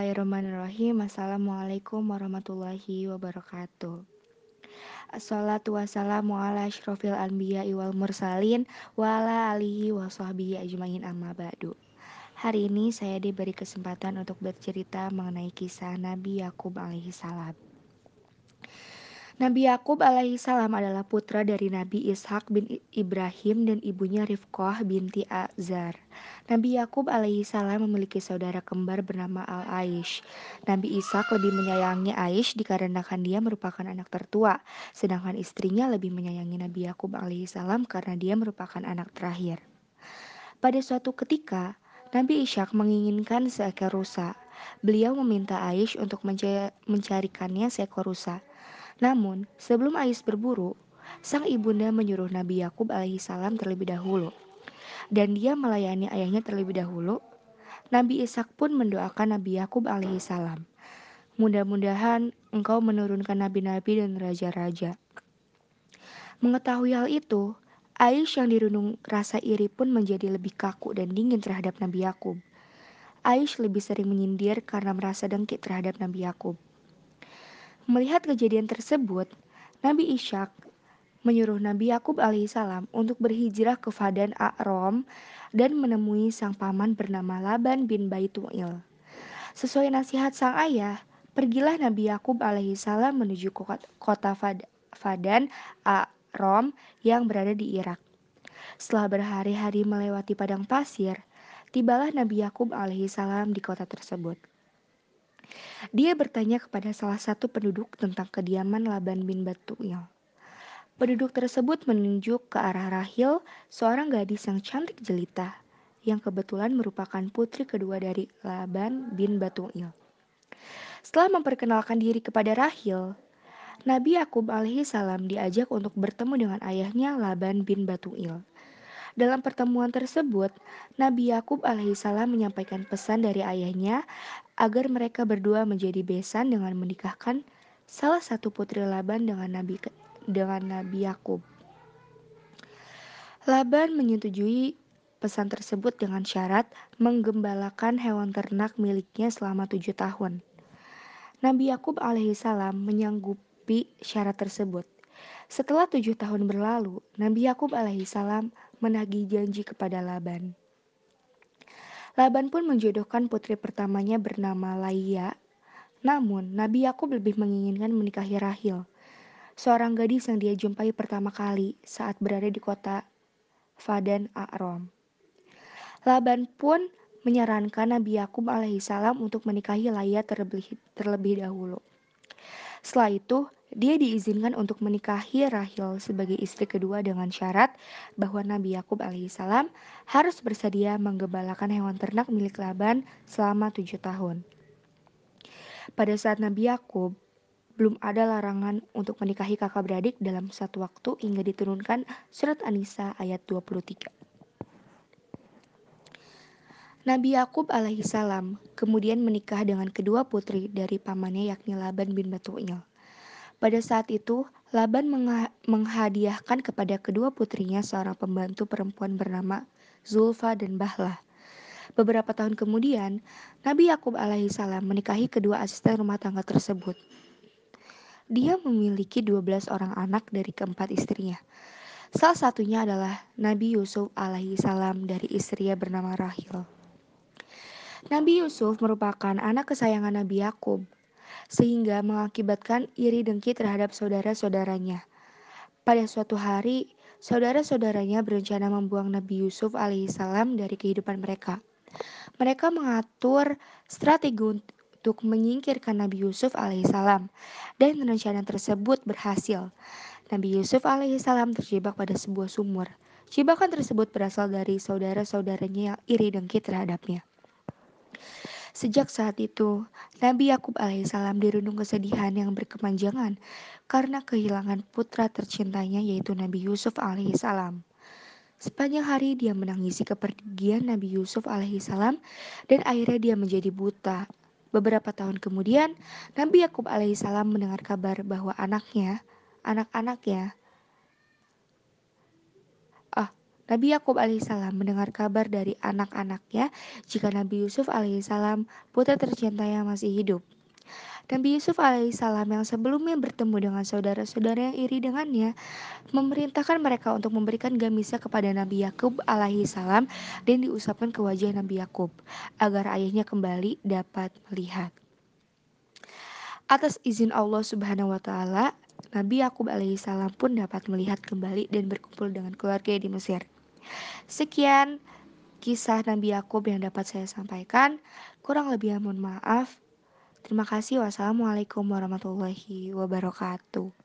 Bismillahirrahmanirrahim. Assalamualaikum warahmatullahi wabarakatuh. Assalatu wassalamu ala asyrafil anbiya wal mursalin wa ala alihi wa sahbihi ajmain amma ba'du. Hari ini saya diberi kesempatan untuk bercerita mengenai kisah Nabi Yakub alaihi salam. Nabi Yakub alaihi salam adalah putra dari Nabi Ishak bin Ibrahim dan ibunya Rifqah binti Azar. Nabi Yakub alaihi salam memiliki saudara kembar bernama Al-Aish. Nabi Ishak lebih menyayangi Aish dikarenakan dia merupakan anak tertua, sedangkan istrinya lebih menyayangi Nabi Yakub alaihi salam karena dia merupakan anak terakhir. Pada suatu ketika, Nabi Ishak menginginkan seekor rusa. Beliau meminta Aish untuk mencarikannya seekor rusa. Namun, sebelum Ais berburu, sang ibunda menyuruh Nabi Yakub alaihissalam terlebih dahulu. Dan dia melayani ayahnya terlebih dahulu. Nabi Ishak pun mendoakan Nabi Yakub alaihissalam. Mudah-mudahan engkau menurunkan nabi-nabi dan raja-raja. Mengetahui hal itu, Aish yang dirundung rasa iri pun menjadi lebih kaku dan dingin terhadap Nabi Yakub. Aish lebih sering menyindir karena merasa dengki terhadap Nabi Yakub. Melihat kejadian tersebut, Nabi Ishak menyuruh Nabi Yakub alaihissalam untuk berhijrah ke Fadan A'rom dan menemui sang paman bernama Laban bin Baitu'il. Sesuai nasihat sang ayah, pergilah Nabi Yakub alaihissalam menuju kota Fadan A'rom yang berada di Irak. Setelah berhari-hari melewati padang pasir, tibalah Nabi Yakub alaihissalam di kota tersebut. Dia bertanya kepada salah satu penduduk tentang kediaman Laban bin Batuil. Penduduk tersebut menunjuk ke arah Rahil, seorang gadis yang cantik jelita, yang kebetulan merupakan putri kedua dari Laban bin Batuil. Setelah memperkenalkan diri kepada Rahil, Nabi Yakub alaihi salam diajak untuk bertemu dengan ayahnya Laban bin Batuil. Dalam pertemuan tersebut, Nabi Yakub alaihissalam menyampaikan pesan dari ayahnya agar mereka berdua menjadi besan dengan menikahkan salah satu putri Laban dengan Nabi dengan Nabi Yakub. Laban menyetujui pesan tersebut dengan syarat menggembalakan hewan ternak miliknya selama tujuh tahun. Nabi Yakub alaihissalam menyanggupi syarat tersebut. Setelah tujuh tahun berlalu, Nabi Yakub alaihissalam menagih janji kepada Laban. Laban pun menjodohkan putri pertamanya bernama Laia. Namun, Nabi Yakub lebih menginginkan menikahi Rahil, seorang gadis yang dia jumpai pertama kali saat berada di kota Fadan A'rom. Laban pun menyarankan Nabi Yakub alaihissalam untuk menikahi Laia terlebih, terlebih dahulu. Setelah itu, dia diizinkan untuk menikahi Rahil sebagai istri kedua dengan syarat bahwa Nabi Yakub alaihissalam harus bersedia menggembalakan hewan ternak milik Laban selama tujuh tahun. Pada saat Nabi Yakub belum ada larangan untuk menikahi kakak beradik dalam satu waktu hingga diturunkan surat An-Nisa ayat 23. Nabi Yakub alaihissalam kemudian menikah dengan kedua putri dari pamannya yakni Laban bin Batuil. Pada saat itu, Laban menghadiahkan kepada kedua putrinya seorang pembantu perempuan bernama Zulfa dan Bahlah. Beberapa tahun kemudian, Nabi Yakub alaihissalam menikahi kedua asisten rumah tangga tersebut. Dia memiliki 12 orang anak dari keempat istrinya. Salah satunya adalah Nabi Yusuf alaihissalam dari istrinya bernama Rahil. Nabi Yusuf merupakan anak kesayangan Nabi Yakub sehingga mengakibatkan iri dengki terhadap saudara-saudaranya. Pada suatu hari, saudara-saudaranya berencana membuang Nabi Yusuf alaihissalam dari kehidupan mereka. Mereka mengatur strategi untuk menyingkirkan Nabi Yusuf alaihissalam dan rencana tersebut berhasil. Nabi Yusuf alaihissalam terjebak pada sebuah sumur. Jebakan tersebut berasal dari saudara-saudaranya yang iri dengki terhadapnya. Sejak saat itu, Nabi Yakub alaihissalam dirundung kesedihan yang berkepanjangan karena kehilangan putra tercintanya yaitu Nabi Yusuf alaihissalam. Sepanjang hari dia menangisi kepergian Nabi Yusuf alaihissalam dan akhirnya dia menjadi buta. Beberapa tahun kemudian, Nabi Yakub alaihissalam mendengar kabar bahwa anaknya, anak-anaknya, Nabi Yakub alaihissalam mendengar kabar dari anak-anaknya jika Nabi Yusuf alaihissalam putra tercintanya masih hidup. Nabi Yusuf alaihissalam yang sebelumnya bertemu dengan saudara-saudara yang iri dengannya, memerintahkan mereka untuk memberikan gamisnya kepada Nabi Yakub alaihissalam dan diusapkan ke wajah Nabi Yakub agar ayahnya kembali dapat melihat. Atas izin Allah Subhanahu wa taala, Nabi Yakub alaihissalam pun dapat melihat kembali dan berkumpul dengan keluarga di Mesir. Sekian kisah Nabi Yakub yang dapat saya sampaikan. Kurang lebih mohon maaf. Terima kasih. Wassalamualaikum warahmatullahi wabarakatuh.